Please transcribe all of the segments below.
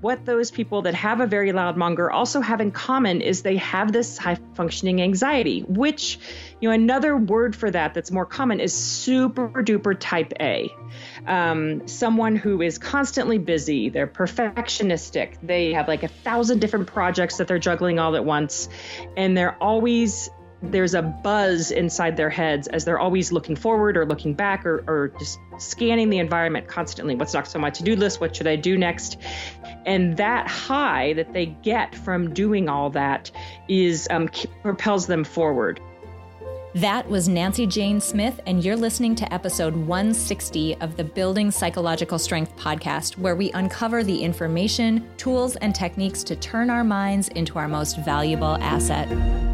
what those people that have a very loud monger also have in common is they have this high functioning anxiety, which, you know, another word for that that's more common is super duper type A. Um, someone who is constantly busy, they're perfectionistic, they have like a thousand different projects that they're juggling all at once, and they're always there's a buzz inside their heads as they're always looking forward or looking back or, or just scanning the environment constantly. What's next on my to do list? What should I do next? And that high that they get from doing all that is um, propels them forward. That was Nancy Jane Smith, and you're listening to episode 160 of the Building Psychological Strength podcast, where we uncover the information, tools, and techniques to turn our minds into our most valuable asset.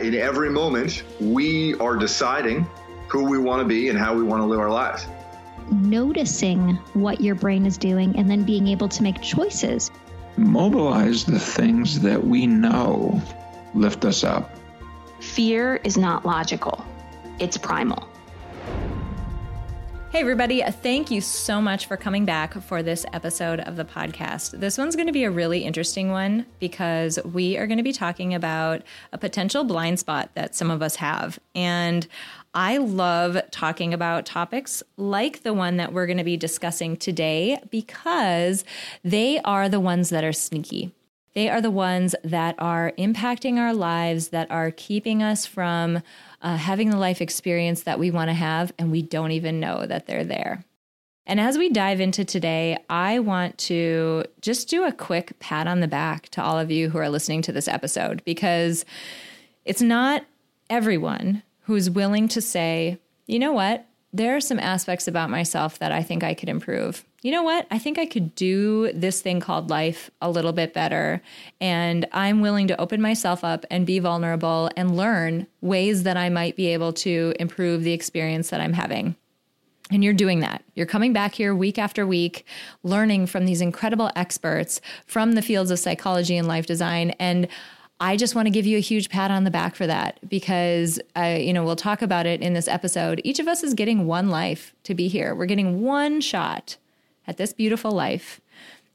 in every moment, we are deciding who we want to be and how we want to live our lives. Noticing what your brain is doing and then being able to make choices. Mobilize the things that we know lift us up. Fear is not logical, it's primal. Hey, everybody. Thank you so much for coming back for this episode of the podcast. This one's going to be a really interesting one because we are going to be talking about a potential blind spot that some of us have. And I love talking about topics like the one that we're going to be discussing today because they are the ones that are sneaky. They are the ones that are impacting our lives, that are keeping us from uh, having the life experience that we want to have, and we don't even know that they're there. And as we dive into today, I want to just do a quick pat on the back to all of you who are listening to this episode because it's not everyone who's willing to say, you know what, there are some aspects about myself that I think I could improve you know what? I think I could do this thing called life a little bit better. And I'm willing to open myself up and be vulnerable and learn ways that I might be able to improve the experience that I'm having. And you're doing that. You're coming back here week after week, learning from these incredible experts from the fields of psychology and life design. And I just want to give you a huge pat on the back for that because, uh, you know, we'll talk about it in this episode. Each of us is getting one life to be here. We're getting one shot at this beautiful life.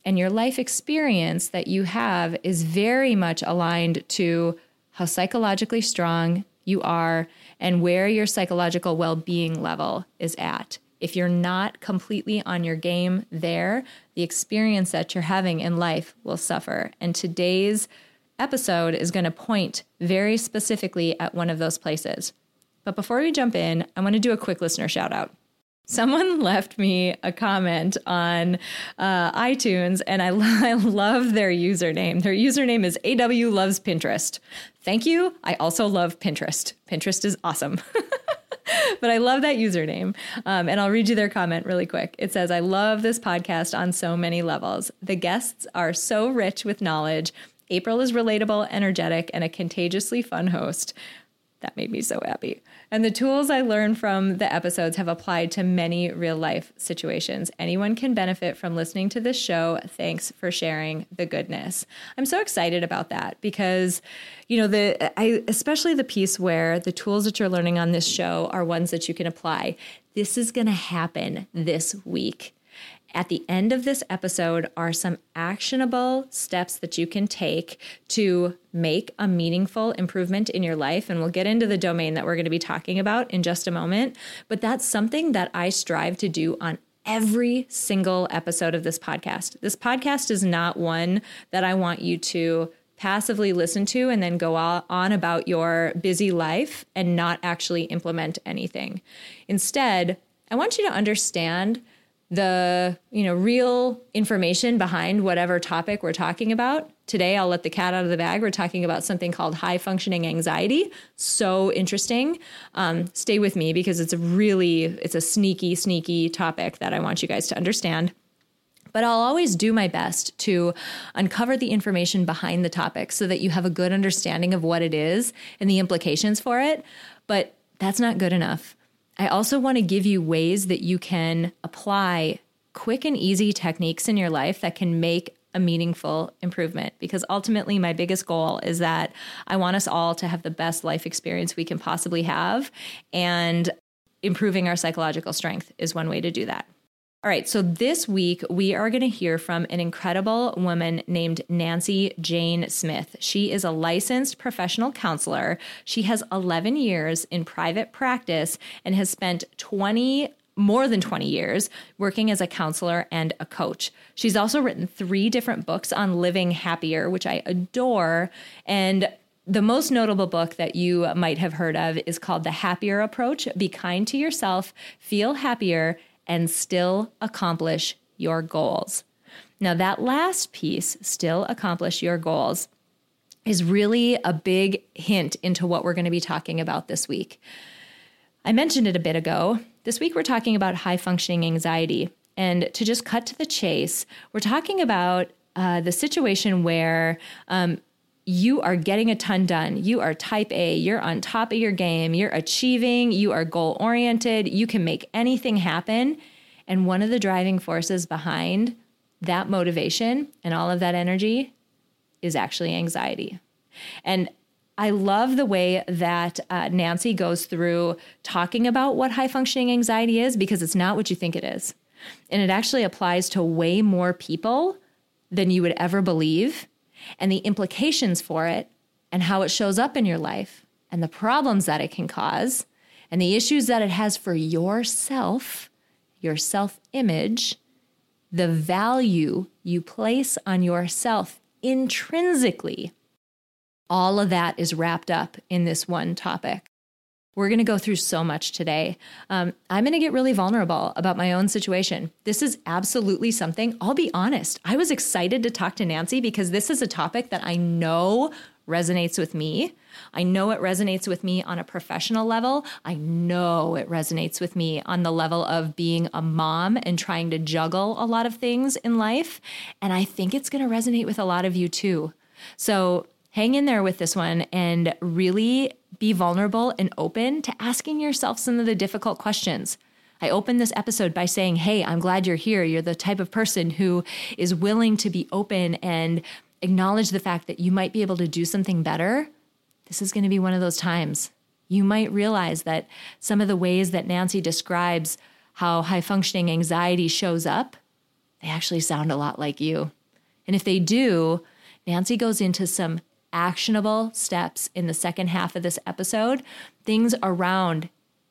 And your life experience that you have is very much aligned to how psychologically strong you are and where your psychological well being level is at. If you're not completely on your game there, the experience that you're having in life will suffer. And today's episode is going to point very specifically at one of those places. But before we jump in, I want to do a quick listener shout out. Someone left me a comment on uh, iTunes, and I, I love their username. Their username is AW Loves Pinterest. Thank you. I also love Pinterest. Pinterest is awesome. but I love that username. Um, and I'll read you their comment really quick. It says, I love this podcast on so many levels. The guests are so rich with knowledge. April is relatable, energetic, and a contagiously fun host. That made me so happy. And the tools I learned from the episodes have applied to many real life situations. Anyone can benefit from listening to this show. Thanks for sharing the goodness. I'm so excited about that because, you know, the I especially the piece where the tools that you're learning on this show are ones that you can apply. This is going to happen this week. At the end of this episode are some actionable steps that you can take to make a meaningful improvement in your life. And we'll get into the domain that we're going to be talking about in just a moment. But that's something that I strive to do on every single episode of this podcast. This podcast is not one that I want you to passively listen to and then go on about your busy life and not actually implement anything. Instead, I want you to understand the you know real information behind whatever topic we're talking about. Today i'll let the cat out of the bag. We're talking about something called high functioning anxiety. So interesting. Um, stay with me because it's a really it's a sneaky sneaky topic that i want you guys to understand. But I'll always do my best to uncover the information behind the topic so that you have a good understanding of what it is and the implications for it. But that's not good enough. I also want to give you ways that you can apply quick and easy techniques in your life that can make a meaningful improvement because ultimately my biggest goal is that I want us all to have the best life experience we can possibly have and improving our psychological strength is one way to do that. All right, so this week we are going to hear from an incredible woman named Nancy Jane Smith. She is a licensed professional counselor. She has 11 years in private practice and has spent 20 more than 20 years working as a counselor and a coach. She's also written three different books on living happier, which I adore. And the most notable book that you might have heard of is called The Happier Approach Be Kind to Yourself, Feel Happier, and still accomplish your goals. Now, that last piece, still accomplish your goals, is really a big hint into what we're going to be talking about this week. I mentioned it a bit ago. This week, we're talking about high functioning anxiety. And to just cut to the chase, we're talking about uh, the situation where um, you are getting a ton done. You are type A, you're on top of your game, you're achieving, you are goal oriented, you can make anything happen. And one of the driving forces behind that motivation and all of that energy is actually anxiety. And I love the way that uh, Nancy goes through talking about what high functioning anxiety is because it's not what you think it is. And it actually applies to way more people than you would ever believe and the implications for it and how it shows up in your life and the problems that it can cause and the issues that it has for yourself, your self image, the value you place on yourself intrinsically. All of that is wrapped up in this one topic. We're going to go through so much today. Um, I'm going to get really vulnerable about my own situation. This is absolutely something, I'll be honest. I was excited to talk to Nancy because this is a topic that I know resonates with me. I know it resonates with me on a professional level. I know it resonates with me on the level of being a mom and trying to juggle a lot of things in life. And I think it's going to resonate with a lot of you too. So hang in there with this one and really be vulnerable and open to asking yourself some of the difficult questions. I opened this episode by saying, Hey, I'm glad you're here. You're the type of person who is willing to be open and acknowledge the fact that you might be able to do something better. This is going to be one of those times. You might realize that some of the ways that Nancy describes how high functioning anxiety shows up, they actually sound a lot like you. And if they do, Nancy goes into some actionable steps in the second half of this episode, things around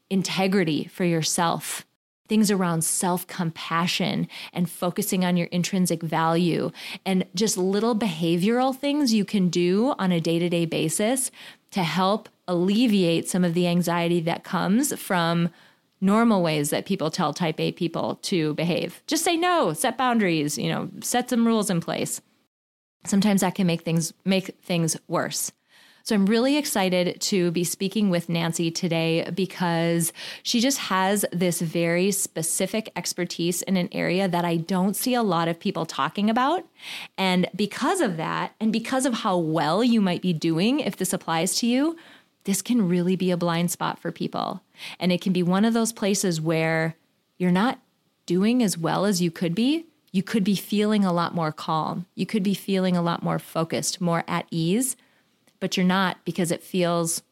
integrity for yourself, things around self compassion and focusing on your intrinsic value, and just little behavioral things you can do on a day to day basis to help alleviate some of the anxiety that comes from normal ways that people tell type A people to behave. Just say no, set boundaries, you know, set some rules in place sometimes that can make things make things worse. So I'm really excited to be speaking with Nancy today because she just has this very specific expertise in an area that I don't see a lot of people talking about. And because of that, and because of how well you might be doing if this applies to you, this can really be a blind spot for people. And it can be one of those places where you're not doing as well as you could be you could be feeling a lot more calm. You could be feeling a lot more focused, more at ease, but you're not because it feels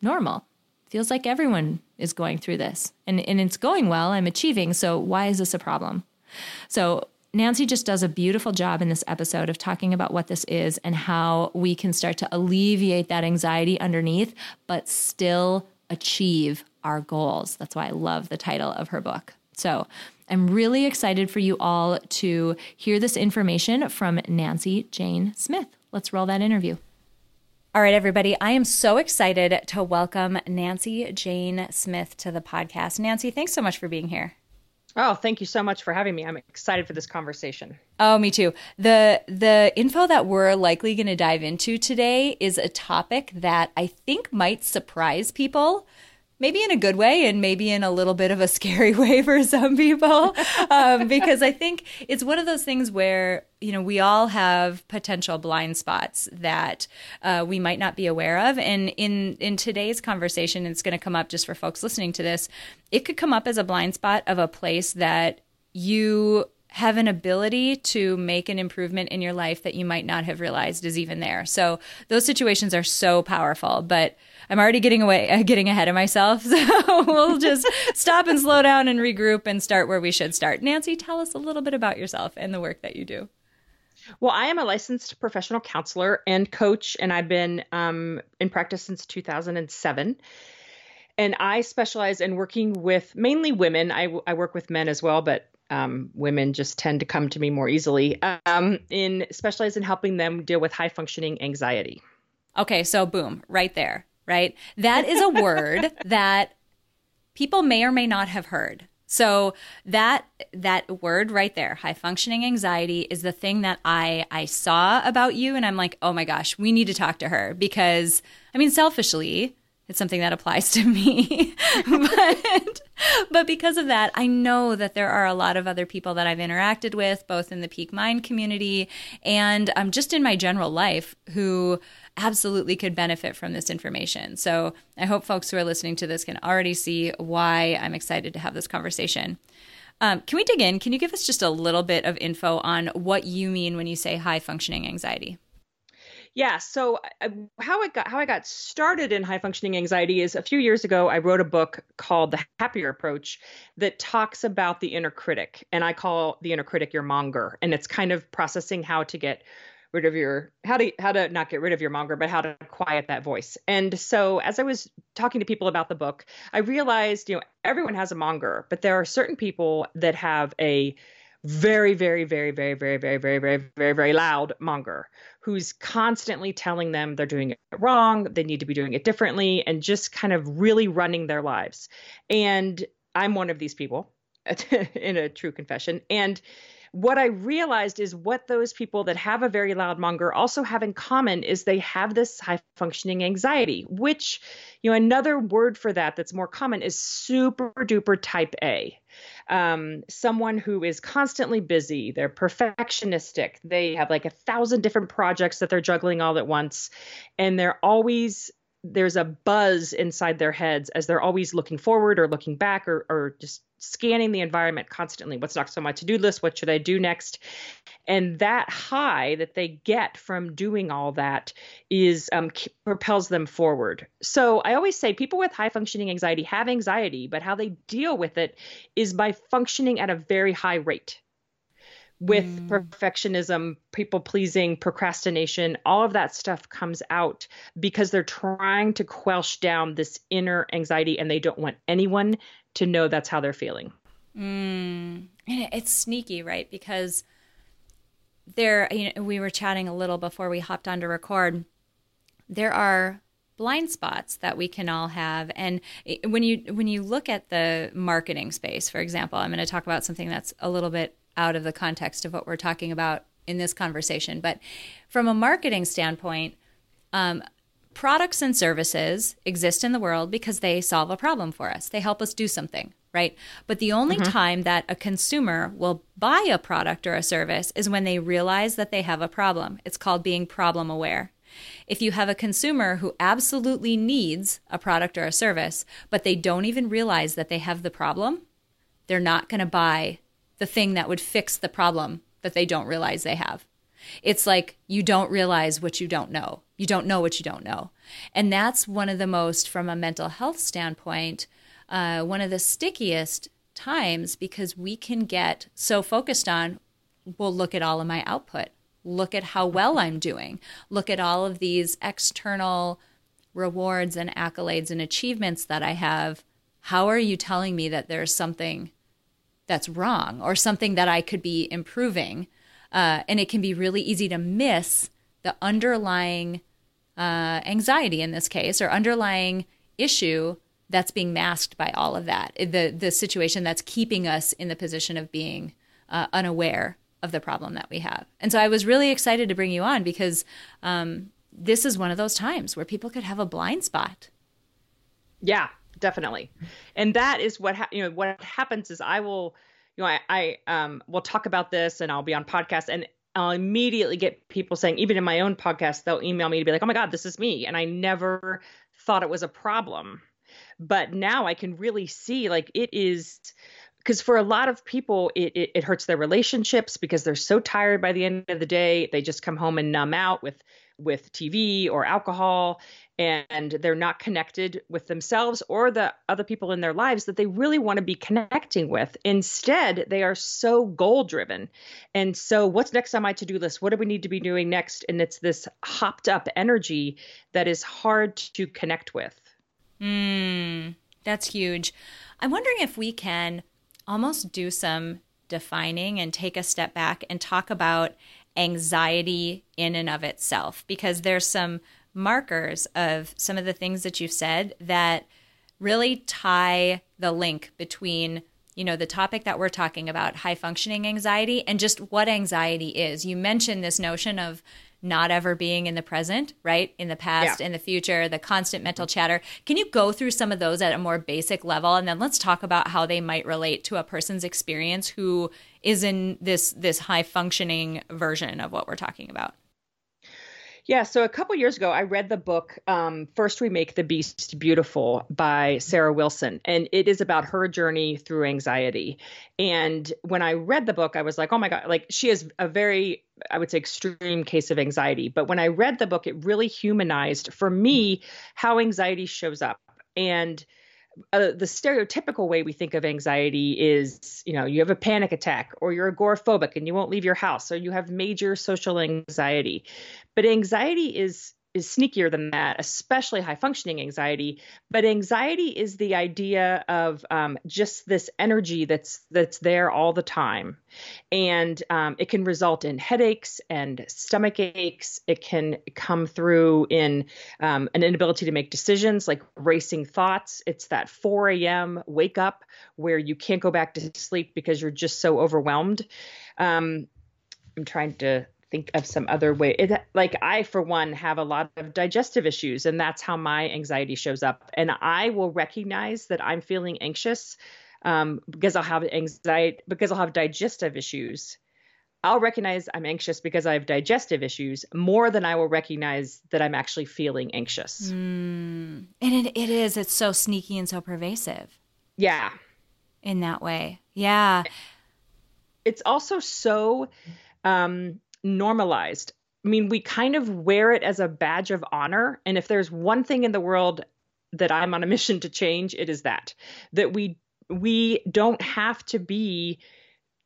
normal. It feels like everyone is going through this and, and it's going well. I'm achieving. So why is this a problem? So Nancy just does a beautiful job in this episode of talking about what this is and how we can start to alleviate that anxiety underneath, but still achieve our goals. That's why I love the title of her book. So I'm really excited for you all to hear this information from Nancy Jane Smith. Let's roll that interview. All right, everybody, I am so excited to welcome Nancy Jane Smith to the podcast. Nancy, thanks so much for being here. Oh, thank you so much for having me. I'm excited for this conversation. Oh, me too. The the info that we're likely going to dive into today is a topic that I think might surprise people maybe in a good way and maybe in a little bit of a scary way for some people um, because i think it's one of those things where you know we all have potential blind spots that uh, we might not be aware of and in in today's conversation it's going to come up just for folks listening to this it could come up as a blind spot of a place that you have an ability to make an improvement in your life that you might not have realized is even there. So those situations are so powerful, but I'm already getting away, uh, getting ahead of myself. So we'll just stop and slow down and regroup and start where we should start. Nancy, tell us a little bit about yourself and the work that you do. Well, I am a licensed professional counselor and coach, and I've been um, in practice since 2007 and I specialize in working with mainly women. I, I work with men as well, but um, women just tend to come to me more easily. Um, in specialize in helping them deal with high functioning anxiety. Okay, so boom, right there right? That is a word that people may or may not have heard. So that that word right there, high functioning anxiety is the thing that I I saw about you and I'm like, "Oh my gosh, we need to talk to her because I mean, selfishly, it's something that applies to me. but but because of that, I know that there are a lot of other people that I've interacted with, both in the Peak Mind community and um, just in my general life, who absolutely could benefit from this information. So I hope folks who are listening to this can already see why I'm excited to have this conversation. Um, can we dig in? Can you give us just a little bit of info on what you mean when you say high functioning anxiety? Yeah. So uh, how I got how I got started in high functioning anxiety is a few years ago. I wrote a book called The Happier Approach that talks about the inner critic, and I call the inner critic your monger, and it's kind of processing how to get rid of your how to how to not get rid of your monger but how to quiet that voice. And so as i was talking to people about the book i realized you know everyone has a monger but there are certain people that have a very very very very very very very very very very loud monger who's constantly telling them they're doing it wrong they need to be doing it differently and just kind of really running their lives. And i'm one of these people in a true confession. And what I realized is what those people that have a very loud monger also have in common is they have this high functioning anxiety, which, you know, another word for that that's more common is super duper type A. Um, someone who is constantly busy, they're perfectionistic, they have like a thousand different projects that they're juggling all at once, and they're always there's a buzz inside their heads as they're always looking forward or looking back or, or just scanning the environment constantly. What's next on my to do list? What should I do next? And that high that they get from doing all that is um, propels them forward. So I always say people with high functioning anxiety have anxiety, but how they deal with it is by functioning at a very high rate with mm. perfectionism, people pleasing, procrastination, all of that stuff comes out because they're trying to quelch down this inner anxiety and they don't want anyone to know that's how they're feeling. Mm. It's sneaky, right? Because there, you know, we were chatting a little before we hopped on to record. There are blind spots that we can all have and when you when you look at the marketing space for example i'm going to talk about something that's a little bit out of the context of what we're talking about in this conversation but from a marketing standpoint um, products and services exist in the world because they solve a problem for us. They help us do something, right? But the only mm-hmm. time that a consumer will buy a product or a service is when they realize that they have a problem. It's called being problem aware. If you have a consumer who absolutely needs a product or a service, but they don't even realize that they have the problem, they're not going to buy the thing that would fix the problem that they don't realize they have. It's like you don't realize what you don't know. You don't know what you don't know. And that's one of the most, from a mental health standpoint, uh, one of the stickiest times because we can get so focused on, well, look at all of my output. Look at how well I'm doing. Look at all of these external rewards and accolades and achievements that I have. How are you telling me that there's something that's wrong or something that I could be improving? Uh, and it can be really easy to miss the underlying uh, anxiety in this case or underlying issue that's being masked by all of that. The the situation that's keeping us in the position of being uh, unaware of the problem that we have. And so I was really excited to bring you on because um, this is one of those times where people could have a blind spot. Yeah, definitely. And that is what ha- you know. What happens is I will, you know, I, I um will talk about this and I'll be on podcast and I'll immediately get people saying, even in my own podcast, they'll email me to be like, "Oh my God, this is me," and I never thought it was a problem, but now I can really see like it is because for a lot of people it, it, it hurts their relationships because they're so tired by the end of the day. They just come home and numb out with with tv or alcohol and they're not connected with themselves or the other people in their lives that they really want to be connecting with. Instead they are so goal driven and so what's next on my to-do list? What do we need to be doing next? And it's this hopped up energy that is hard to connect with. Mm, that's huge. I'm wondering if we can almost do some defining and take a step back and talk about anxiety in and of itself because there's some markers of some of the things that you've said that really tie the link between you know the topic that we're talking about high functioning anxiety and just what anxiety is you mentioned this notion of not ever being in the present, right? In the past, Yeah. in the future, the constant mental chatter. Can you go through some of those at a more basic level and then let's talk about how they might relate to a person's experience who is in this this high functioning version of what we're talking about? Yeah, so a couple years ago, I read the book um, First We Make the Beast Beautiful by Sarah Wilson, and it is about her journey through anxiety. And when I read the book, I was like, oh my God, like she has a very, I would say, extreme case of anxiety. But when I read the book, it really humanized for me how anxiety shows up. And uh, the stereotypical way we think of anxiety is, you know, you have a panic attack or you're agoraphobic and you won't leave your house or you have major social anxiety. But anxiety is is sneakier than that, especially high functioning anxiety. But anxiety is the idea of um, just this energy that's that's there all the time, and um, it can result in headaches and stomach aches. It can come through in um, an inability to make decisions, like racing thoughts. It's that 4 a.m. wake up where you can't go back to sleep because you're just so overwhelmed. Um, I'm trying to think of some other way. It, like I, for one, have a lot of digestive issues, and that's how my anxiety shows up. And I will recognize that I'm feeling anxious um, because I'll have anxiety because I'll have digestive issues. I'll recognize I'm anxious because I have digestive issues more than I will recognize that I'm actually feeling anxious. Mm. And it, it is. It's so sneaky and so pervasive. Yeah. In that way. Yeah. It's also so um, normalized. I mean, we kind of wear it as a badge of honor. And if there's one thing in the world that I'm on a mission to change, it is that that we we don't have to be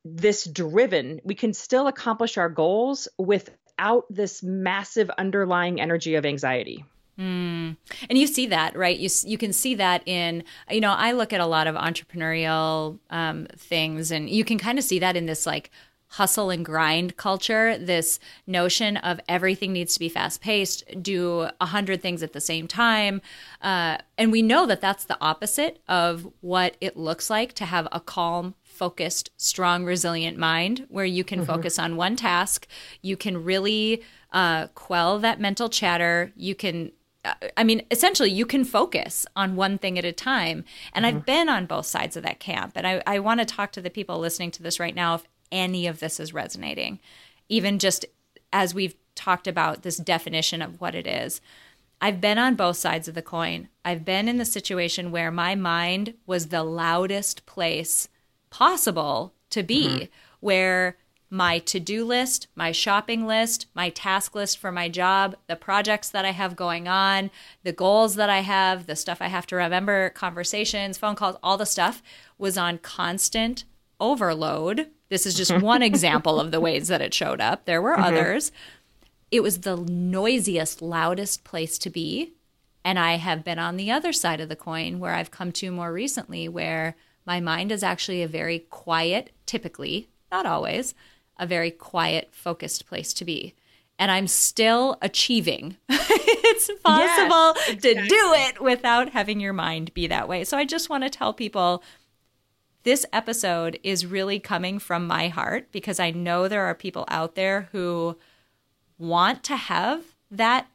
this driven. We can still accomplish our goals without this massive underlying energy of anxiety. Mm. And you see that, right? You you can see that in you know I look at a lot of entrepreneurial um, things, and you can kind of see that in this like hustle and grind culture. This notion of everything needs to be fast paced, do a hundred things at the same time, uh, and we know that that's the opposite of what it looks like to have a calm, focused, strong, resilient mind where you can Mhm. focus on one task. You can really uh, quell that mental chatter. You can, uh, I mean, essentially, you can focus on one thing at a time. And I've been on both sides of that camp. And I, I want to talk to the people listening to this right now if any of this is resonating, even just as we've talked about this definition of what it is. I've been on both sides of the coin. I've been in the situation where my mind was the loudest place possible to be, Mhm. where my to do list, my shopping list, my task list for my job, the projects that I have going on, the goals that I have, the stuff I have to remember, conversations, phone calls, all the stuff was on constant overload. This is just one example of the ways that it showed up. There were Mhm. others. It was the noisiest, loudest place to be. And I have been on the other side of the coin where I've come to more recently, where my mind is actually a very quiet, typically, not always, a very quiet, focused place to be. and I'm still achieving. it's possible yes, exactly. to do it without having your mind be that way. So I just want to tell people this episode is really coming from my heart because I know there are people out there who want to have that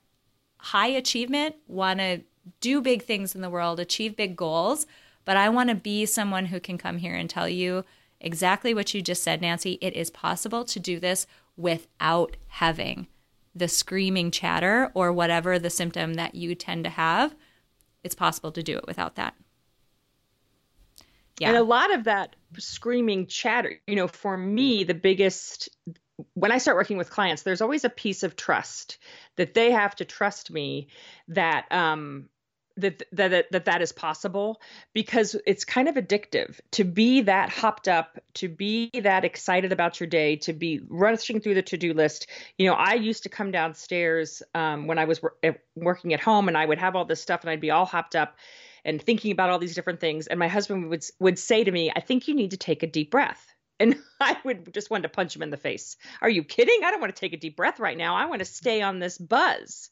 high achievement, want to do big things in the world, achieve big goals. But I want to be someone who can come here and tell you exactly what you just said, Nancy. It is possible to do this without having the screaming chatter or whatever the symptom that you tend to have. It's possible to do it without that. Yeah. And a lot of that screaming chatter, you know, for me, the biggest when I start working with clients, there's always a piece of trust that they have to trust me that um that that that that is possible because it's kind of addictive to be that hopped up to be that excited about your day to be rushing through the to-do list you know i used to come downstairs um, when i was wor- eh, working at home and i would have all this stuff and i'd be all hopped up and thinking about all these different things and my husband would would say to me i think you need to take a deep breath and I would just want to punch him in the face. Are you kidding? I don't want to take a deep breath right now. I want to stay on this buzz.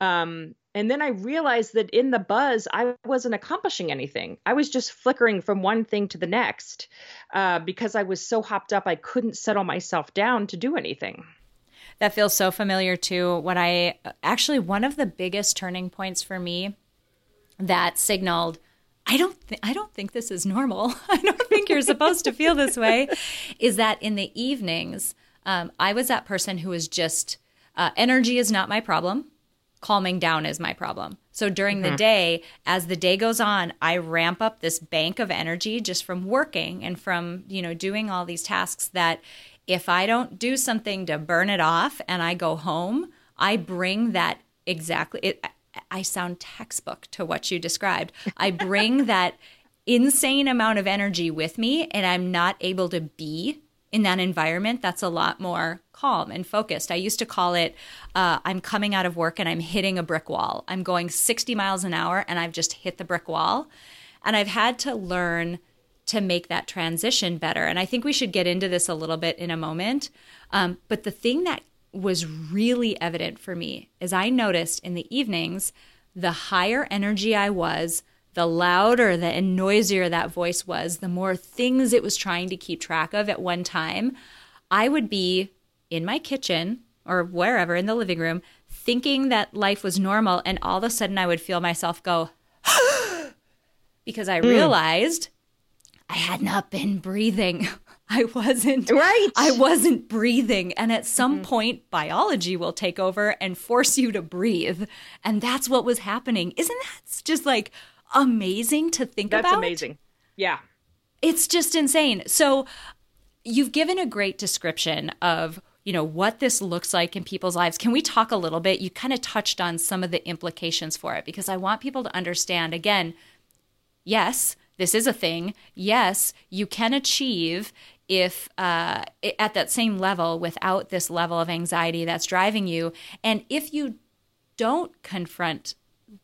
Um, and then I realized that in the buzz, I wasn't accomplishing anything. I was just flickering from one thing to the next uh, because I was so hopped up, I couldn't settle myself down to do anything. That feels so familiar to what I actually, one of the biggest turning points for me that signaled. I don't th- I don't think this is normal. I don't think you're supposed to feel this way. Is that in the evenings, um, I was that person who was just uh, energy is not my problem calming down is my problem. So during mm-hmm. the day, as the day goes on, I ramp up this bank of energy just from working and from, you know, doing all these tasks that if I don't do something to burn it off and I go home, I bring that exactly it I sound textbook to what you described. I bring that insane amount of energy with me and I'm not able to be in that environment that's a lot more calm and focused. I used to call it uh, I'm coming out of work and I'm hitting a brick wall. I'm going 60 miles an hour and I've just hit the brick wall. And I've had to learn to make that transition better. And I think we should get into this a little bit in a moment. Um, but the thing that was really evident for me is I noticed in the evenings, the higher energy I was, the louder the and noisier that voice was, the more things it was trying to keep track of at one time, I would be in my kitchen or wherever in the living room thinking that life was normal and all of a sudden I would feel myself go because I mm. realized I had not been breathing. I wasn't right. I wasn't breathing and at some mm-hmm. point biology will take over and force you to breathe and that's what was happening. Isn't that just like amazing to think That's about. That's amazing. Yeah. It's just insane. So you've given a great description of you know what this looks like in people's lives can we talk a little bit you kind of touched on some of the implications for it because i want people to understand again yes this is a thing yes you can achieve if uh, at that same level without this level of anxiety that's driving you and if you don't confront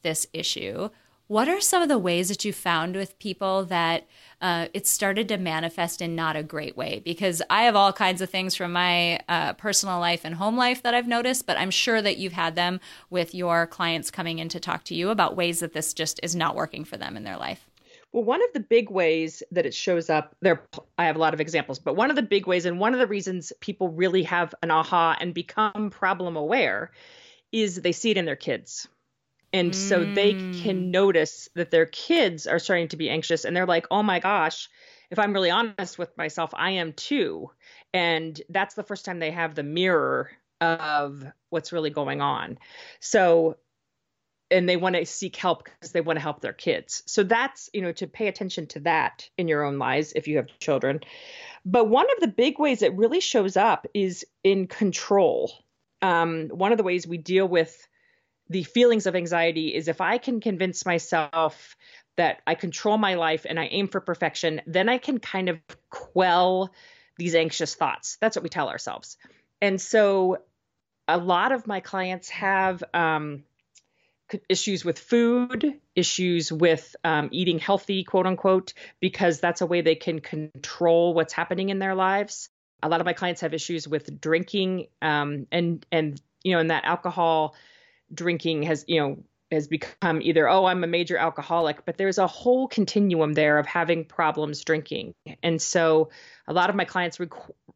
this issue what are some of the ways that you found with people that uh, it started to manifest in not a great way? Because I have all kinds of things from my uh, personal life and home life that I've noticed, but I'm sure that you've had them with your clients coming in to talk to you about ways that this just is not working for them in their life. Well, one of the big ways that it shows up there, I have a lot of examples, but one of the big ways, and one of the reasons people really have an aha and become problem aware is they see it in their kids and so they can mm. notice that their kids are starting to be anxious and they're like, oh my gosh, if I'm really honest with myself, I am too. And that's the first time they have the mirror of what's really going on. So, and they want to seek help because they want to help their kids. So that's, you know, to pay attention to that in your own lives if you have children. But one of the big ways it really shows up is in control. Um, one of the ways we deal with the feelings of anxiety is if I can convince myself that I control my life and I aim for perfection, then I can kind of quell these anxious thoughts. That's what we tell ourselves. And so a lot of my clients have um, issues with food, issues with um, eating healthy, quote unquote, because that's a way they can control what's happening in their lives. A lot of my clients have issues with drinking um, and and you know, and that alcohol drinking has, you know, has become either oh i'm a major alcoholic but there's a whole continuum there of having problems drinking. And so a lot of my clients re-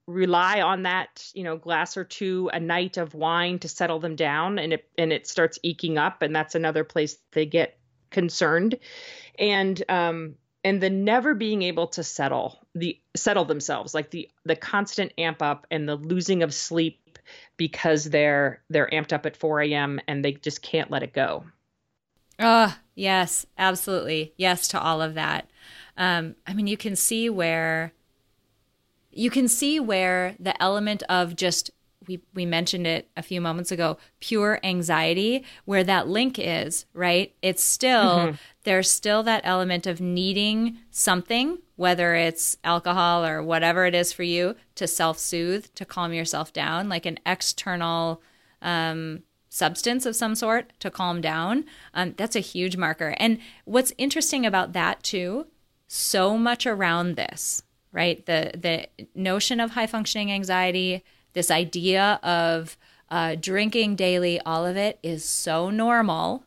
rely on that you know glass or two a night of wine to settle them down and it and it starts eking up and that's another place they get concerned. And um and the never being able to settle the settle themselves like the the constant amp up and the losing of sleep because they're they're amped up at 4 a.m and they just can't let it go Oh, yes, absolutely. Yes to all of that. Um, I mean, you can see where you can see where the element of just we we mentioned it a few moments ago, pure anxiety, where that link is, right? It's still mm-hmm. there's still that element of needing something, whether it's alcohol or whatever it is for you, to self-soothe, to calm yourself down, like an external um, substance of some sort to calm down, um, that's a huge marker. And what's interesting about that too, so much around this, right? The the notion of high functioning anxiety, this idea of uh, drinking daily, all of it is so normal,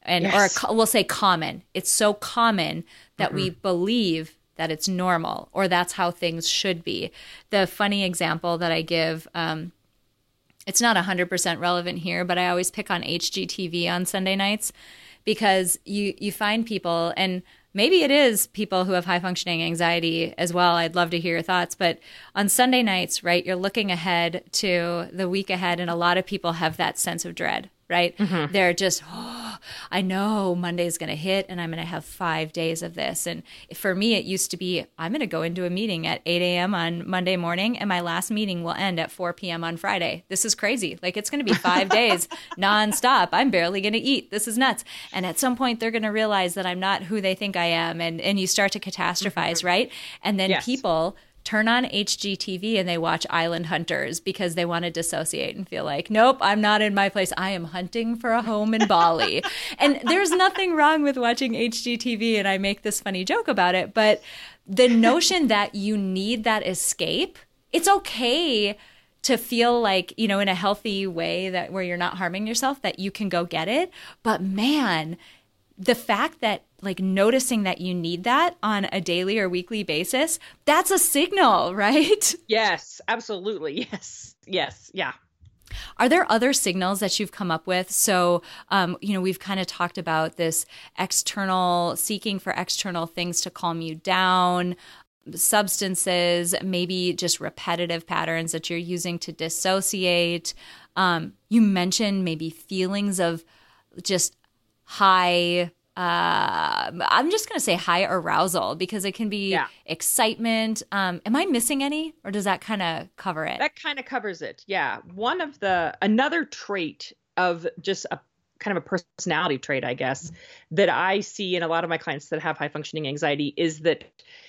and yes. or we'll say common. It's so common that mm-hmm. we believe that it's normal or that's how things should be. The funny example that I give. Um, it's not 100% relevant here, but I always pick on HGTV on Sunday nights because you you find people and maybe it is people who have high functioning anxiety as well. I'd love to hear your thoughts, but on Sunday nights, right, you're looking ahead to the week ahead and a lot of people have that sense of dread, right? Mm-hmm. They're just oh, I know Monday's going to hit and I'm going to have five days of this. And for me, it used to be I'm going to go into a meeting at 8 a.m. on Monday morning and my last meeting will end at 4 p.m. on Friday. This is crazy. Like it's going to be five days nonstop. I'm barely going to eat. This is nuts. And at some point, they're going to realize that I'm not who they think I am. And, and you start to catastrophize, mm-hmm. right? And then yes. people turn on HGTV and they watch Island Hunters because they want to dissociate and feel like, nope, I'm not in my place. I am hunting for a home in Bali. and there's nothing wrong with watching HGTV. And I make this funny joke about it. But the notion that you need that escape, it's okay to feel like you know in a healthy way that where you're not harming yourself that you can go get it but man the fact that like noticing that you need that on a daily or weekly basis, that's a signal, right? Yes, absolutely. Yes. Yes. Yeah. Are there other signals that you've come up with? So, um, you know, we've kind of talked about this external seeking for external things to calm you down, substances, maybe just repetitive patterns that you're using to dissociate. Um, you mentioned maybe feelings of just high uh, I'm just going to say high arousal because it can be yeah. excitement. Um, am I missing any, or does that kind of cover it? That kind of covers it. Yeah. One of the another trait of just a kind of a personality trait, I guess, that I see in a lot of my clients that have high functioning anxiety is that,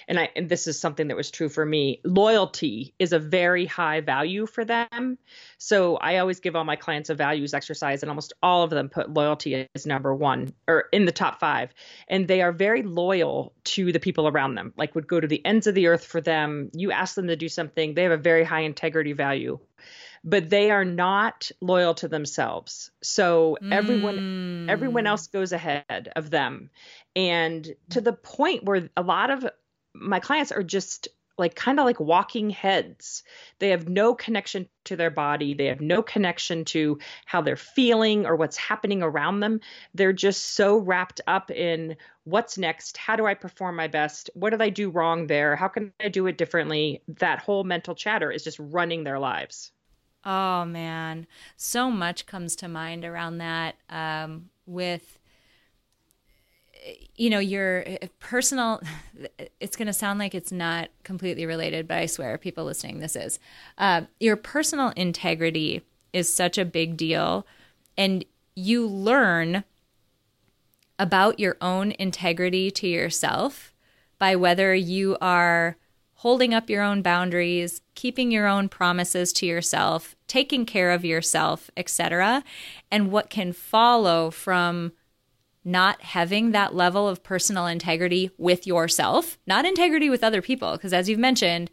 and I and this is something that was true for me. Loyalty is a very high value for them. So I always give all my clients a values exercise, and almost all of them put loyalty as number one or in the top five. And they are very loyal to the people around them. Like would go to the ends of the earth for them. You ask them to do something, they have a very high integrity value but they are not loyal to themselves. So everyone mm. everyone else goes ahead of them. And to the point where a lot of my clients are just like kind of like walking heads. They have no connection to their body. They have no connection to how they're feeling or what's happening around them. They're just so wrapped up in what's next? How do I perform my best? What did I do wrong there? How can I do it differently? That whole mental chatter is just running their lives. Oh man, so much comes to mind around that. Um, with you know your personal it's going to sound like it's not completely related but i swear people listening this is uh, your personal integrity is such a big deal and you learn about your own integrity to yourself by whether you are holding up your own boundaries, keeping your own promises to yourself, taking care of yourself, etc. And what can follow from not having that level of personal integrity with yourself, not integrity with other people, because as you've mentioned,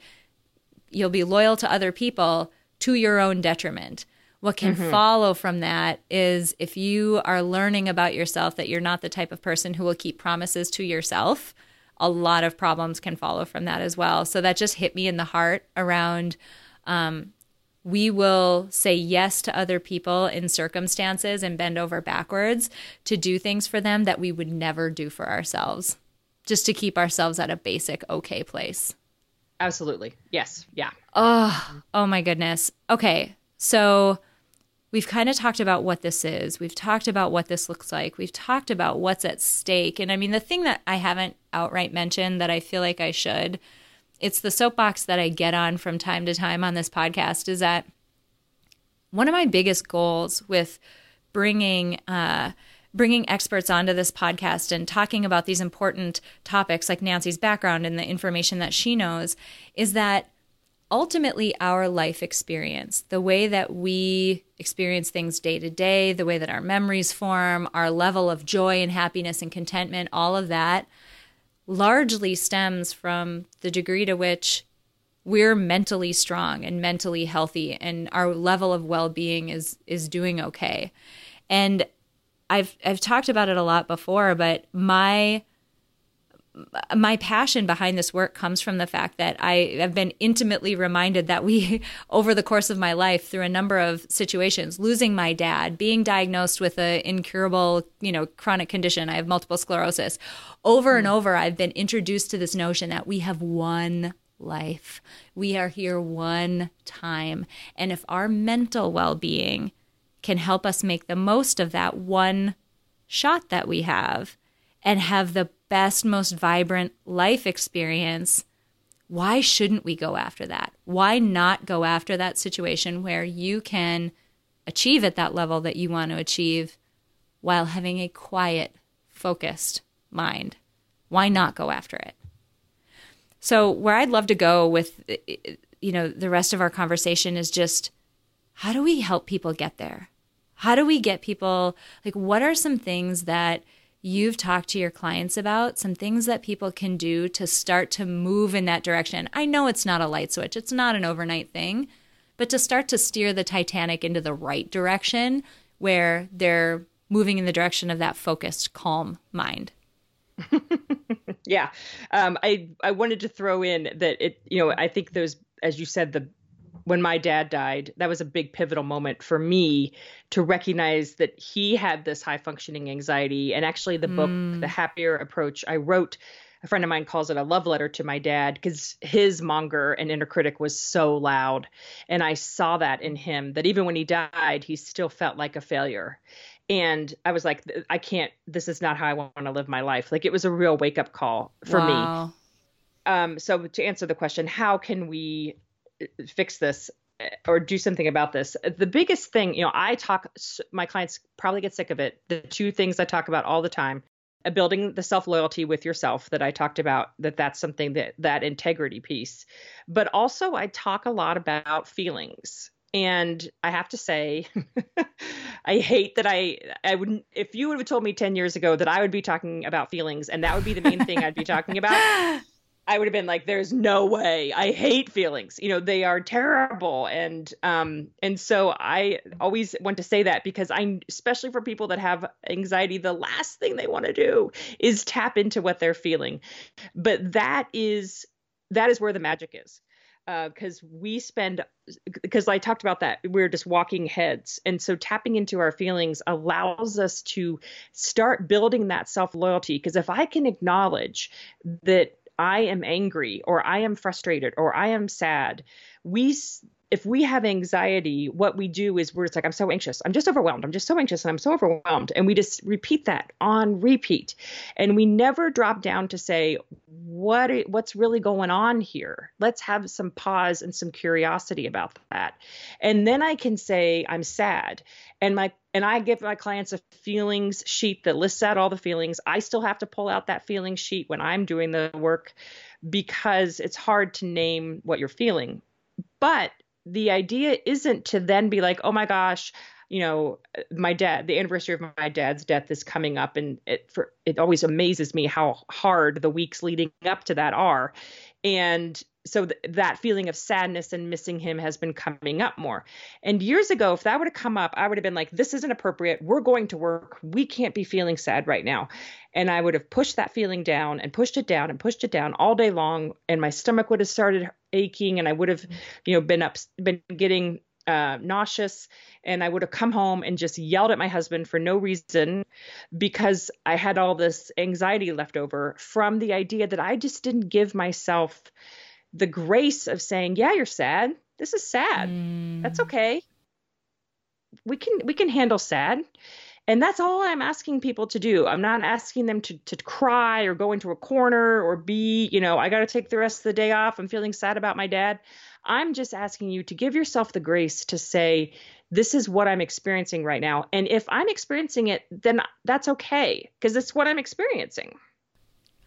you'll be loyal to other people to your own detriment. what can Mhm. follow from that is if you are learning about yourself that you're not the type of person who will keep promises to yourself, a lot of problems can follow from that as well. So that just hit me in the heart around um, we will say yes to other people in circumstances and bend over backwards to do things for them that we would never do for ourselves, just to keep ourselves at a basic okay place. Absolutely. Yes. Yeah. Oh, oh my goodness. Okay. So we've kind of talked about what this is. We've talked about what this looks like. We've talked about what's at stake. And I mean, the thing that I haven't outright mentioned that I feel like I should, it's the soapbox that I get on from time to time on this podcast is that one of my biggest goals with bringing uh, bringing experts onto this podcast and talking about these important topics like Nancy's background and the information that she knows is that ultimately our life experience, the way that we experience things day to day, the way that our memories form, our level of joy and happiness and contentment, all of that largely stems from the degree to which we're mentally strong and mentally healthy and our level of well-being is is doing okay. And I've I've talked about it a lot before, but my my passion behind this work comes from the fact that I have been intimately reminded that we, over the course of my life, through a number of situations, losing my dad, being diagnosed with an incurable, you know, chronic condition, I have multiple sclerosis, over and hmm. over, I've been introduced to this notion that we have one life. We are here one time. And if our mental well being can help us make the most of that one shot that we have and have the best, most vibrant life experience, why shouldn't we go after that? Why not go after that situation where you can achieve at that level that you want to achieve while having a quiet, focused mind? Why not go after it? So, where I'd love to go with you know the rest of our conversation is just how do we help people get there? How do we get people like what are some things that you've talked to your clients about, some things that people can do to start to move in that direction? I know it's not a light switch, it's not an overnight thing, but to start to steer the Titanic into the right direction where they're moving in the direction of that focused, calm mind. yeah. Um, I I wanted to throw in that it you know I think those as you said the when my dad died that was a big pivotal moment for me to recognize that he had this high functioning anxiety and actually the book the happier approach I wrote a friend of mine calls it a love letter to my dad because his monger and inner critic was so loud and I saw that in him that even when he died he still felt like a failure and I was like, I can't. This is not how I want to live my life. Like it was a real wake up call for Wow. me. Um, so to answer the question, how can we fix this uh, or do something about this? The biggest thing, you know, I talk. My clients probably get sick of it. The two things I talk about all the time: uh, building the self loyalty with yourself that I talked about. That that's something that that integrity piece. But also, I talk a lot about feelings. And I have to say, I hate that I I wouldn't if you would have told me 10 years ago that I would be talking about feelings and that would be the main thing I'd be talking about, I would have been like there's no way. I hate feelings. You know, they are terrible and um and so I always want to say that because I especially for people that have anxiety the last thing they want to do is tap into what they're feeling. But that is that is where the magic is because uh, we spend because I talked about that we're just walking heads and so tapping into our feelings allows us to start building that self loyalty because if I can acknowledge that I am angry or I am frustrated or I am sad we if we have anxiety, what we do is we're just like, I'm so anxious. I'm just overwhelmed. I'm just so anxious and I'm so overwhelmed. And we just repeat that on repeat. And we never drop down to say, what what's really going on here? Let's have some pause and some curiosity about that. And then I can say, I'm sad. And my and I give my clients a feelings sheet that lists out all the feelings. I still have to pull out that feeling sheet when I'm doing the work because it's hard to name what you're feeling. But the idea isn't to then be like, oh my gosh, you know, my dad, the anniversary of my dad's death is coming up, and it for it always amazes me how hard the weeks leading up to that are, and so th- that feeling of sadness and missing him has been coming up more. And years ago, if that would have come up, I would have been like, this isn't appropriate. We're going to work. We can't be feeling sad right now. And I would have pushed that feeling down and pushed it down and pushed it down all day long. And my stomach would have started aching and I would have, you know, been up, been getting uh, nauseous and I would have come home and just yelled at my husband for no reason because I had all this anxiety left over from the idea that I just didn't give myself the grace of saying, "Yeah, you're sad. This is sad. Mm. That's okay. We can we can handle sad." And that's all I'm asking people to do. I'm not asking them to to cry or go into a corner or be, you know, I got to take the rest of the day off. I'm feeling sad about my dad. I'm just asking you to give yourself the grace to say, this is what I'm experiencing right now. And if I'm experiencing it, then that's okay because it's what I'm experiencing.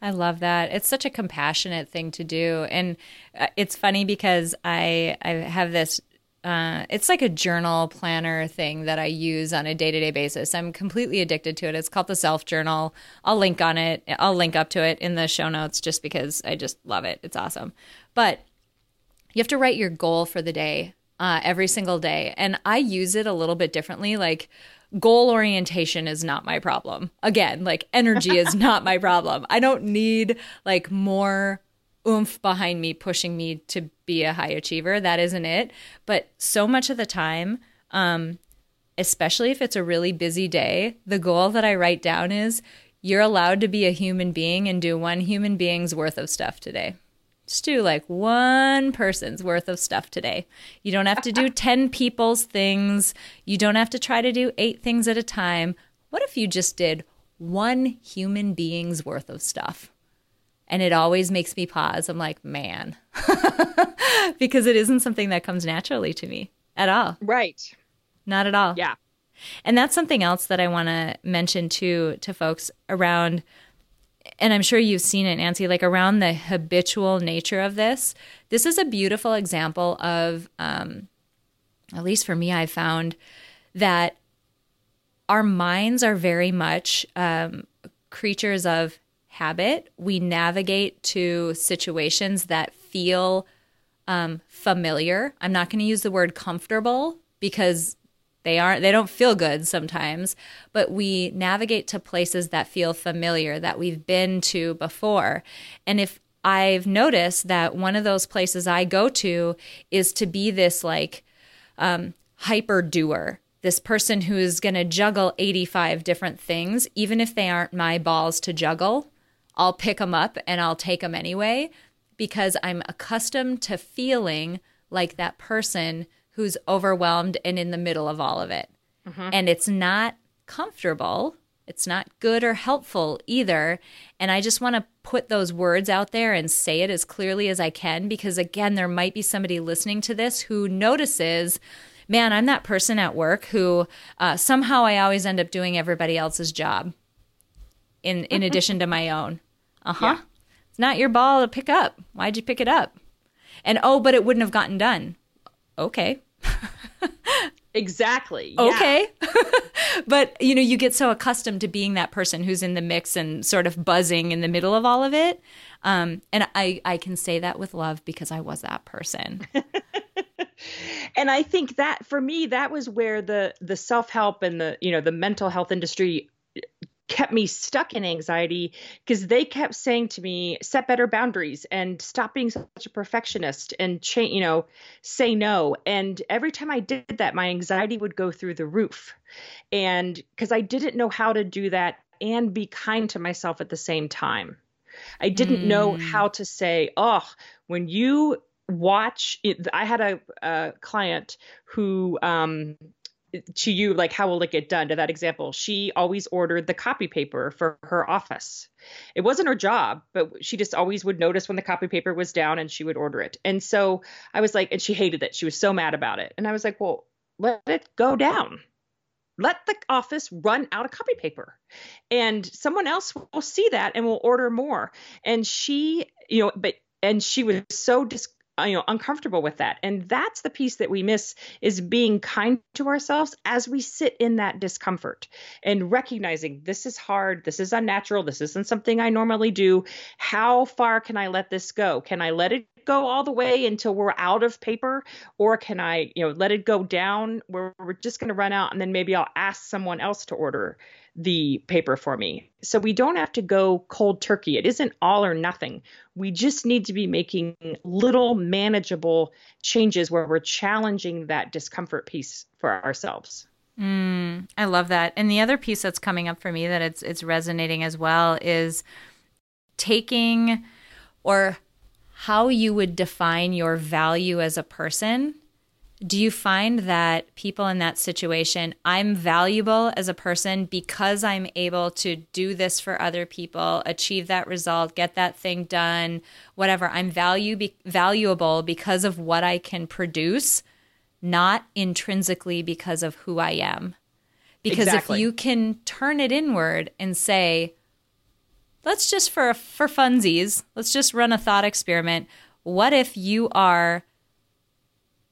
I love that. It's such a compassionate thing to do. And uh, it's funny because I I have this uh, it's like a journal planner thing that I use on a day to day basis. I'm completely addicted to it. It's called the Self Journal. I'll link on it. I'll link up to it in the show notes just because I just love it. It's awesome. But you have to write your goal for the day uh, every single day. And I use it a little bit differently. Like, goal orientation is not my problem. Again, like, energy is not my problem. I don't need like more oomph behind me pushing me to be a high achiever. That isn't it. But so much of the time, um, especially if it's a really busy day, the goal that I write down is you're allowed to be a human being and do one human being's worth of stuff today. Just do like one person's worth of stuff today. You don't have to do 10 people's things. You don't have to try to do eight things at a time. What if you just did one human being's worth of stuff? And it always makes me pause. I'm like, man, because it isn't something that comes naturally to me at all. Right. Not at all. Yeah. And that's something else that I want to mention too to folks around and I'm sure you've seen it, Nancy, like around the habitual nature of this. This is a beautiful example of, um, at least for me, I found that our minds are very much um, creatures of habit. We navigate to situations that feel um, familiar. I'm not going to use the word comfortable because they aren't they don't feel good sometimes, but we navigate to places that feel familiar that we've been to before. And if I've noticed that one of those places I go to is to be this like um, hyper doer, this person who is going to juggle 85 different things, even if they aren't my balls to juggle. I'll pick them up and I'll take them anyway because I'm accustomed to feeling like that person who's overwhelmed and in the middle of all of it. Mm-hmm. And it's not comfortable. It's not good or helpful either. And I just want to put those words out there and say it as clearly as I can because, again, there might be somebody listening to this who notices, man, I'm that person at work who uh, somehow I always end up doing everybody else's job in, in addition to my own. Uh huh. Yeah. It's not your ball to pick up. Why'd you pick it up? And oh, but it wouldn't have gotten done. Okay. Exactly. Okay. but you know, you get so accustomed to being that person who's in the mix and sort of buzzing in the middle of all of it. Um, and I, I can say that with love because I was that person. and I think that for me, that was where the the self help and the you know the mental health industry kept me stuck in anxiety because they kept saying to me set better boundaries and stop being such a perfectionist and change you know say no. And every time i did that my anxiety would go through the roof. And because i didn't know how to do that and be kind to myself at the same time. I didn't mm. know how to say oh when you watch it, i had a, a client who um, to you like how will it get done? To that example she always ordered the copy paper for her office. It wasn't her job but she just always would notice when the copy paper was down and she would order it. And so i was like and she hated it. She was so mad about it. And i was like well let it go down. Let the office run out of copy paper. And someone else will see that and will order more. And she you know but and she was so dis Uh, you know uncomfortable with that. And that's the piece that we miss is being kind to ourselves as we sit in that discomfort and recognizing this is hard this is unnatural this isn't something i normally do. How far can i let this go? Can i let it go all the way until we're out of paper? Or can i you know let it go down where we're just going to run out and then maybe i'll ask someone else to order the paper for me. So we don't have to go cold turkey. It isn't all or nothing. We just need to be making little manageable changes where we're challenging that discomfort piece for ourselves. Mm, I love that. And the other piece that's coming up for me that it's it's resonating as well is taking or how you would define your value as a person do you find that people in that situation, I'm valuable as a person because I'm able to do this for other people, achieve that result, get that thing done, whatever. I'm value be- valuable because of what I can produce, not intrinsically because of who I am. Because exactly. if you can turn it inward and say, let's just for for funsies, let's just run a thought experiment. What if you are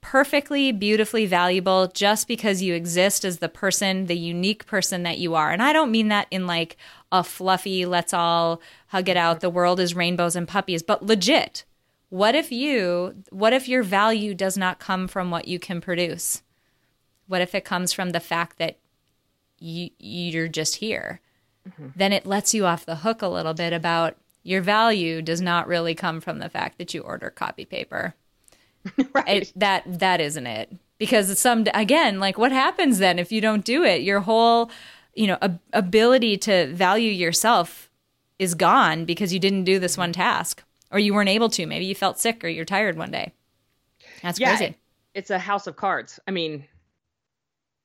perfectly, beautifully valuable just because you exist as the person, the unique person that you are. And I don't mean that in like a fluffy, let's all hug it out, the world is rainbows and puppies, but legit. What if you, what if your value does not come from what you can produce? What if it comes from the fact that you, you're just here? Mm-hmm. Then it lets you off the hook a little bit about your value does not really come from the fact that you order copy paper. right. It, that that isn't it. Because some again, like what happens then if you don't do it? Your whole, you know, ab- ability to value yourself is gone because you didn't do this one task or you weren't able to. Maybe you felt sick or you're tired one day. That's yeah, crazy. It's a house of cards. I mean,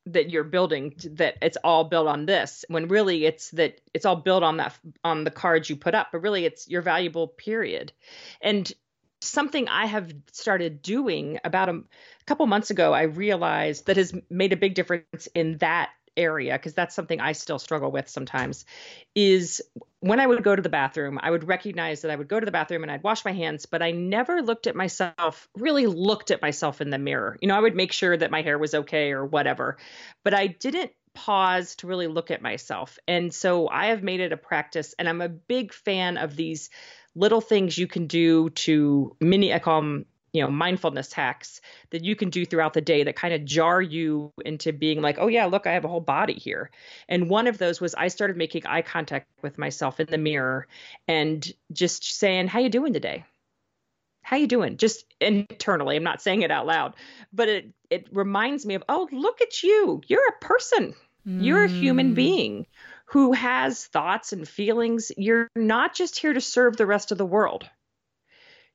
that you're building that it's all built on this when really it's that it's all built on that on the cards you put up but really it's your valuable period and something I have started doing about a, a couple months ago, I realized that has made a big difference in that area because that's something I still struggle with sometimes is when I would go to the bathroom, I would recognize that I would go to the bathroom and I'd wash my hands, but I never looked at myself, really looked at myself in the mirror. You know, I would make sure that my hair was okay or whatever, but I didn't pause to really look at myself. And so I have made it a practice and I'm a big fan of these little things you can do to mini, I call them, you know, mindfulness hacks that you can do throughout the day that kind of jar you into being like, oh yeah, look, I have a whole body here. And one of those was I started making eye contact with myself in the mirror and just saying, how you doing today? How you doing? Just internally. I'm not saying it out loud, but it it reminds me of, oh, look at you. You're a person. You're a human mm. being who has thoughts and feelings. You're not just here to serve the rest of the world.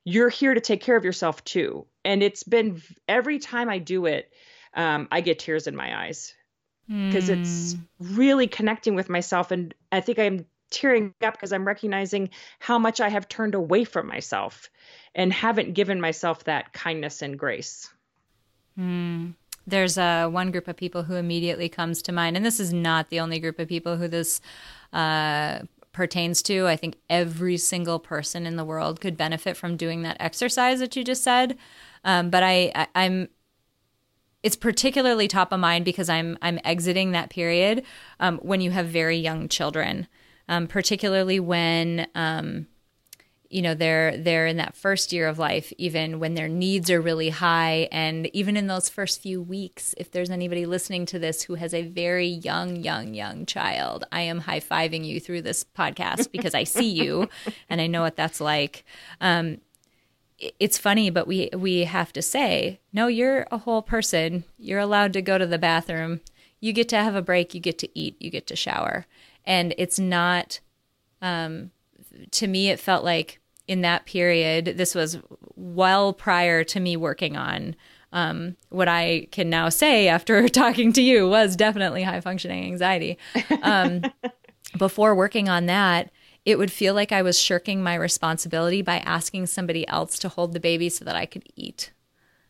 You're here to take care of yourself too. And it's been every time I do it, um, I get tears in my eyes because mm. it's really connecting with myself. And I think I'm tearing up because I'm recognizing how much I have turned away from myself and haven't given myself that kindness and grace. Mm there's uh, one group of people who immediately comes to mind, and this is not the only group of people who this uh, pertains to. I think every single person in the world could benefit from doing that exercise that you just said. Um, but I, I, I'm it's particularly top of mind because I'm I'm exiting that period um, when you have very young children, um, particularly when um, you know they're they're in that first year of life even when their needs are really high. And even in those first few weeks if there's anybody listening to this who has a very young young young child i am high-fiving you through this podcast because i see you and i know what that's like. Um, it's funny but we we have to say no you're a whole person. You're allowed to go to the bathroom. You get to have a break. You get to eat. You get to shower. And it's not um, to me, it felt like in that period, this was well prior to me working on um, what I can now say after talking to you was definitely high functioning anxiety. Um, before working on that, it would feel like I was shirking my responsibility by asking somebody else to hold the baby so that I could eat.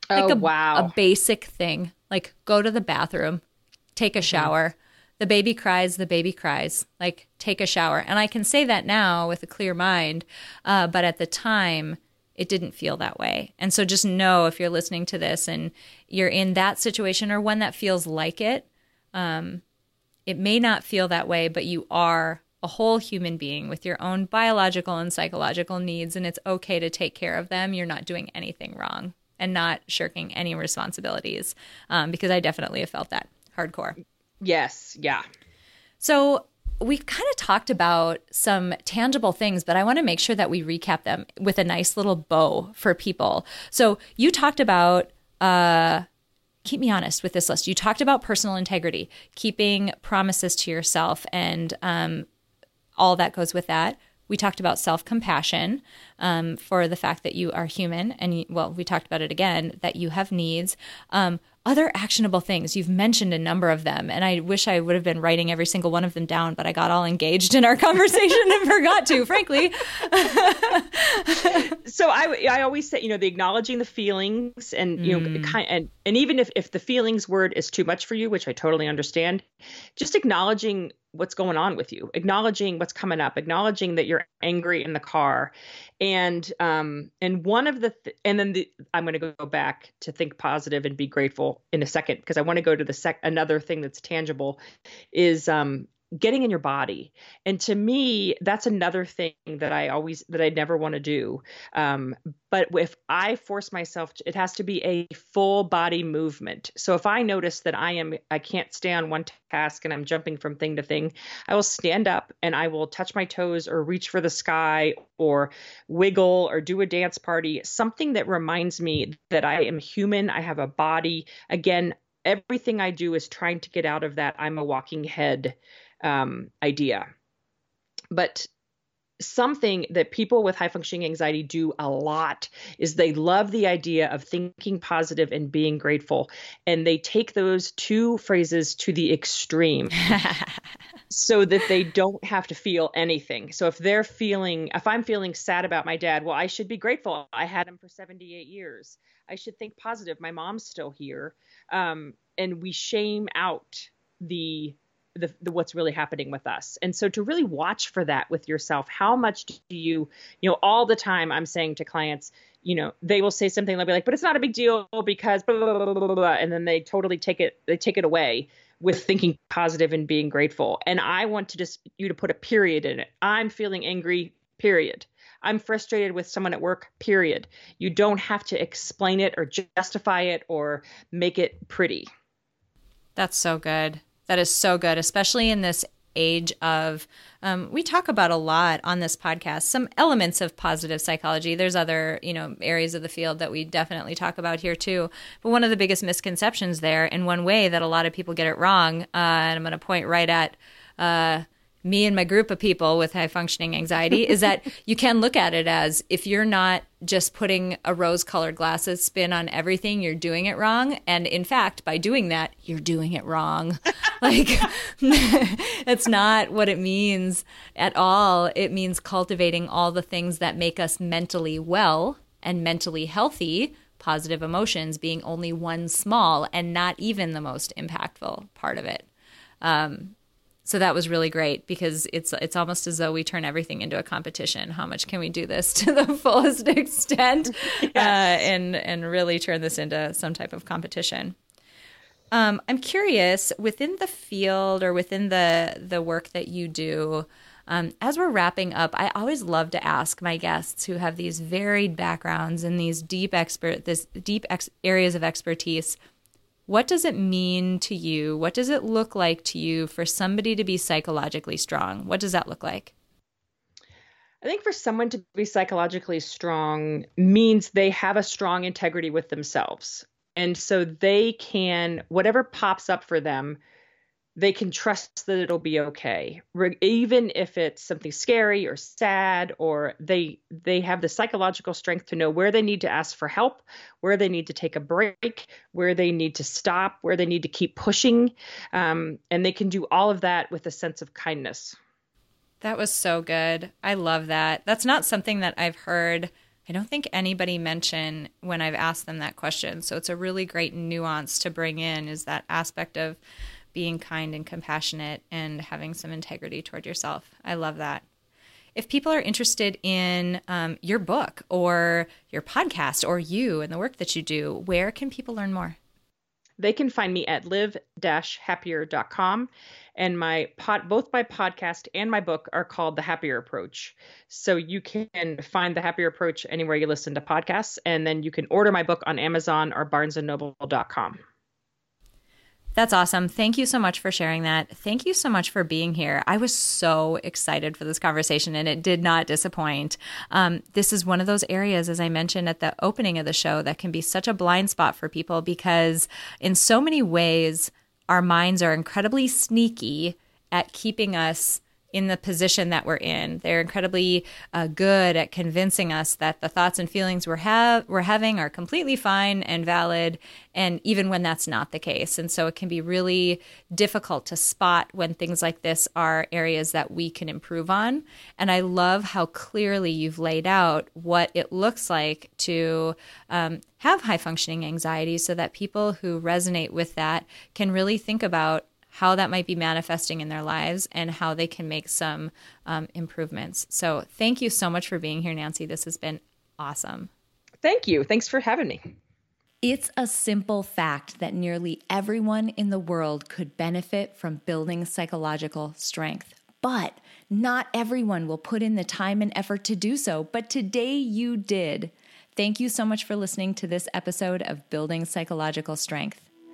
Like oh, a, wow. A basic thing, like go to the bathroom, take a mm-hmm. shower, the baby cries, the baby cries. Like, take a shower. And I can say that now with a clear mind. Uh, but at the time, it didn't feel that way. And so just know if you're listening to this and you're in that situation or one that feels like it, um, it may not feel that way, but you are a whole human being with your own biological and psychological needs, and it's okay to take care of them. You're not doing anything wrong and not shirking any responsibilities um, because I definitely have felt that hardcore. Yes, yeah. So we've kind of talked about some tangible things, but I want to make sure that we recap them with a nice little bow for people. So you talked about, uh, keep me honest with this list. You talked about personal integrity, keeping promises to yourself, and um, all that goes with that. We talked about self compassion um, for the fact that you are human, and you, well, we talked about it again that you have needs. Um, other actionable things. You've mentioned a number of them, and I wish I would have been writing every single one of them down, but I got all engaged in our conversation and forgot to, frankly. so I, I always say, you know, the acknowledging the feelings and, you know, mm. kind and, and even if, if the feelings word is too much for you, which I totally understand, just acknowledging what's going on with you, acknowledging what's coming up, acknowledging that you're angry in the car and um and one of the th- and then the i'm going to go back to think positive and be grateful in a second because i want to go to the sec another thing that's tangible is um getting in your body. And to me that's another thing that i always that i never want to do. Um, but if i force myself to, it has to be a full body movement. So if i notice that i am i can't stay on one task and i'm jumping from thing to thing i will stand up and i will touch my toes or reach for the sky or wiggle or do a dance party something that reminds me that i am human i have a body. Again everything i do is trying to get out of that i'm a walking head um, idea. But something that people with high functioning anxiety do a lot is they love the idea of thinking positive and being grateful and they take those two phrases to the extreme. So that they don't have to feel anything. So if they're feeling if i'm feeling sad about my dad well i should be grateful. I had him for 78 years. I should think positive. My mom's still here. Um, and we shame out the the, the, what's really happening with us and so to really watch for that with yourself how much do you you know all the time i'm saying to clients you know they will say something they'll be like but it's not a big deal because blah, blah, blah, blah, and then they totally take it they take it away with thinking positive and being grateful and i want to just you to put a period in it i'm feeling angry period I'm frustrated with someone at work, period. You don't have to explain it or justify it or make it pretty. That's so good. That is so good, especially in this age of um, we talk about a lot on this podcast some elements of positive psychology. There's other you know areas of the field that we definitely talk about here too. But one of the biggest misconceptions there in one way that a lot of people get it wrong uh, and i'm going to point right at uh, me and my group of people with high functioning anxiety is that you can look at it as if you're not just putting a rose colored glasses spin on everything, you're doing it wrong. And in fact, by doing that, you're doing it wrong. like, it's not what it means at all. It means cultivating all the things that make us mentally well and mentally healthy positive emotions being only one small and not even the most impactful part of it. Um, so that was really great because it's it's almost as though we turn everything into a competition. How much can we do this to the fullest extent, yes. uh, and and really turn this into some type of competition? Um, I'm curious within the field or within the the work that you do. Um, as we're wrapping up, I always love to ask my guests who have these varied backgrounds and these deep expert this deep ex- areas of expertise what does it mean to you? What does it look like to you for somebody to be psychologically strong? What does that look like? I think for someone to be psychologically strong means they have a strong integrity with themselves. And so they can, whatever pops up for them, they can trust that it'll be okay. Even if it's something scary or sad or they they have the psychological strength to know where they need to ask for help where they need to take a break where they need to stop where they need to keep pushing um, and they can do all of that with a sense of kindness. That was so good. I love that. That's not something that i've heard I don't think anybody mention when I've asked them that question. So it's a really great nuance to bring in is that aspect of being kind and compassionate and having some integrity toward yourself. I love that. if people are interested in um, your book or your podcast or you and the work that you do, where can people learn more? They can find me at live-happier.com and my pod both my podcast and my book are called The Happier Approach. So you can find The Happier Approach anywhere you listen to podcasts and then you can order my book on Amazon or barnesandnoble.com. That's awesome. Thank you so much for sharing that. Thank you so much for being here. I was so excited for this conversation and it did not disappoint. Um, this is one of those areas, as I mentioned at the opening of the show, that can be such a blind spot for people because, in so many ways, our minds are incredibly sneaky at keeping us in the position that we're in. They're incredibly uh, good at convincing us that the thoughts and feelings we're have we're having are completely fine and valid, and even when that's not the case. And so it can be really difficult to spot when things like this are areas that we can improve on. And I love how clearly you've laid out what it looks like to um, have high functioning anxiety, so that people who resonate with that can really think about how that might be manifesting in their lives and how they can make some um, improvements. So, thank you so much for being here, Nancy. This has been awesome. Thank you. Thanks for having me. It's a simple fact that nearly everyone in the world could benefit from building psychological strength. But not everyone will put in the time and effort to do so. But today you did. Thank you so much for listening to this episode of Building Psychological Strength.